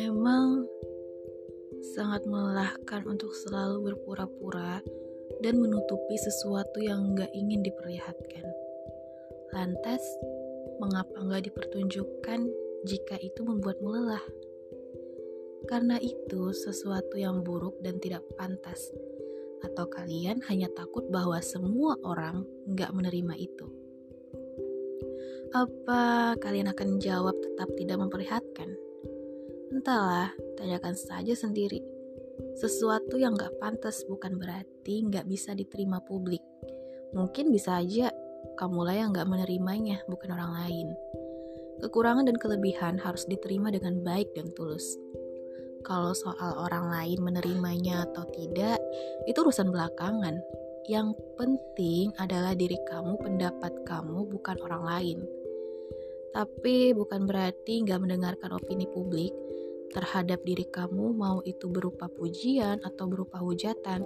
Memang sangat melelahkan untuk selalu berpura-pura dan menutupi sesuatu yang nggak ingin diperlihatkan. Lantas, mengapa nggak dipertunjukkan jika itu membuatmu lelah? Karena itu sesuatu yang buruk dan tidak pantas. Atau kalian hanya takut bahwa semua orang nggak menerima itu? Apa kalian akan jawab tetap tidak memperlihatkan? Entahlah, tanyakan saja sendiri. Sesuatu yang gak pantas bukan berarti gak bisa diterima publik. Mungkin bisa aja kamulah yang gak menerimanya, bukan orang lain. Kekurangan dan kelebihan harus diterima dengan baik dan tulus. Kalau soal orang lain menerimanya atau tidak, itu urusan belakangan. Yang penting adalah diri kamu, pendapat kamu, bukan orang lain. Tapi bukan berarti nggak mendengarkan opini publik terhadap diri kamu, mau itu berupa pujian atau berupa hujatan.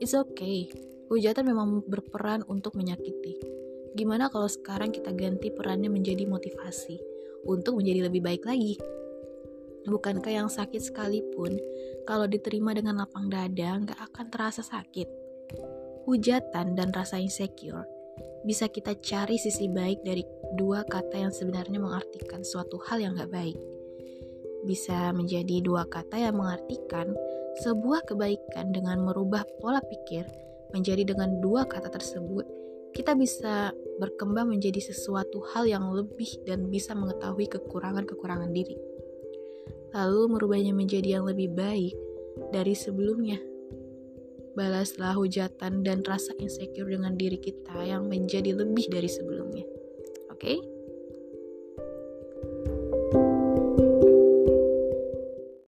It's okay. Hujatan memang berperan untuk menyakiti. Gimana kalau sekarang kita ganti perannya menjadi motivasi untuk menjadi lebih baik lagi? Bukankah yang sakit sekalipun, kalau diterima dengan lapang dada, nggak akan terasa sakit? Hujatan dan rasa insecure bisa kita cari sisi baik dari dua kata yang sebenarnya mengartikan suatu hal yang gak baik. Bisa menjadi dua kata yang mengartikan sebuah kebaikan dengan merubah pola pikir menjadi dengan dua kata tersebut, kita bisa berkembang menjadi sesuatu hal yang lebih dan bisa mengetahui kekurangan-kekurangan diri. Lalu merubahnya menjadi yang lebih baik dari sebelumnya balaslah hujatan dan rasa insecure dengan diri kita yang menjadi lebih dari sebelumnya. Oke? Okay?